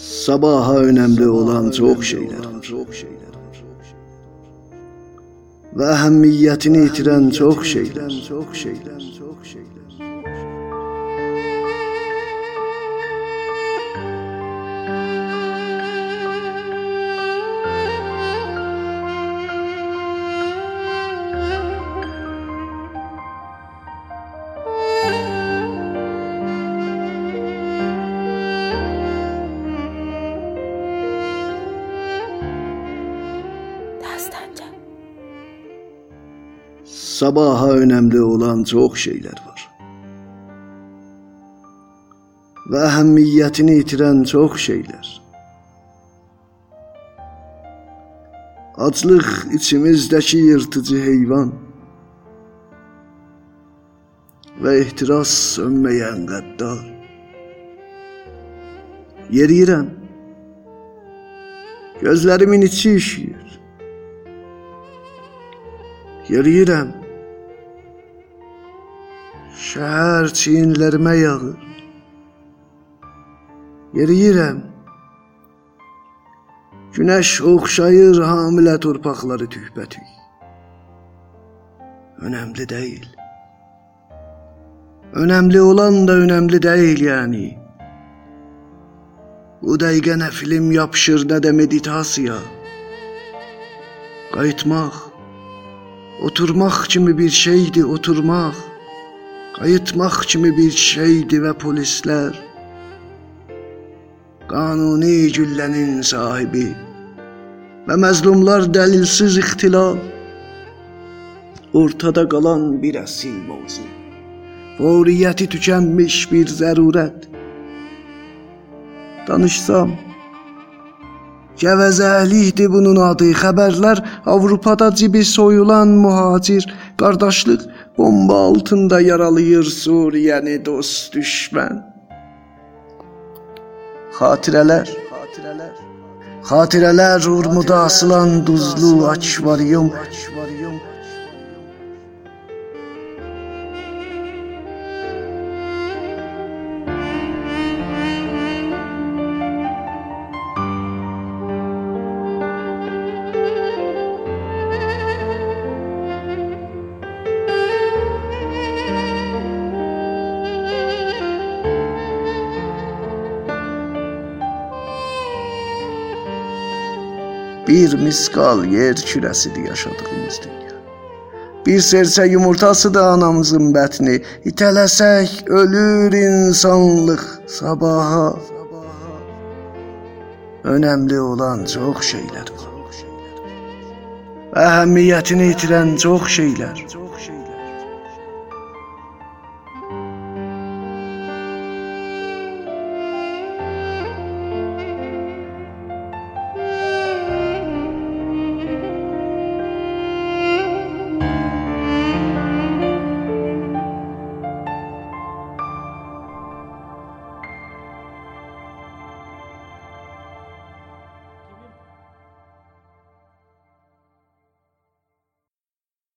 Sabaha önemli olan çok şeyler. var. Ve ehemmiyetini yitiren çok şeyler, çok şeyler, çok Sabaha önemli olan çok şeyler var. Ve ehemmiyetini yitiren çok şeyler. Açlık içimizdeki yırtıcı heyvan ve ihtiras sönmeyen gaddar. Yeriyirəm. Gözlərimin içi işiyir. Yeriyirəm. Şəhər çiyinlərimə yağır. Yeriyirəm. Günəş oxşayır hamilə torpaqları tühbətük. Önəmli deyil. Önəmli olan da önəmli deyil yəni. Bu dəqiqə nə film yapışır, nə də meditasiya. Qayıtmaq, oturmaq kimi bir şeydi, oturmaq. Qayıtmaq kimi bir şeydi və polislər qanuni güllənin sahibi və məzlumlar dəlilsiz ixtilal ortada qalan bir əsil mövzu. Fəuriyyəti tükənmiş bir zərurət. Danışsam Gəvəzəlikdir bunun adı. Xəbərlər Avropada cibi soyulan mühacir, qardaşlıq bomba altında yaralayır Suriyəni dost düşmən. Xatirələr, xatirələr, xatirələr urmuda asılan duzlu akvaryum, akvaryum. Bir miskal yer kürəsidir yaşadığımız dünya. Bir serçə yumurtası da anamızın bətni. İtələsək ölür insanlıq sabaha. Önəmli olan çox şeylər var. Əhəmiyyətini itirən çox şeylər. Çox.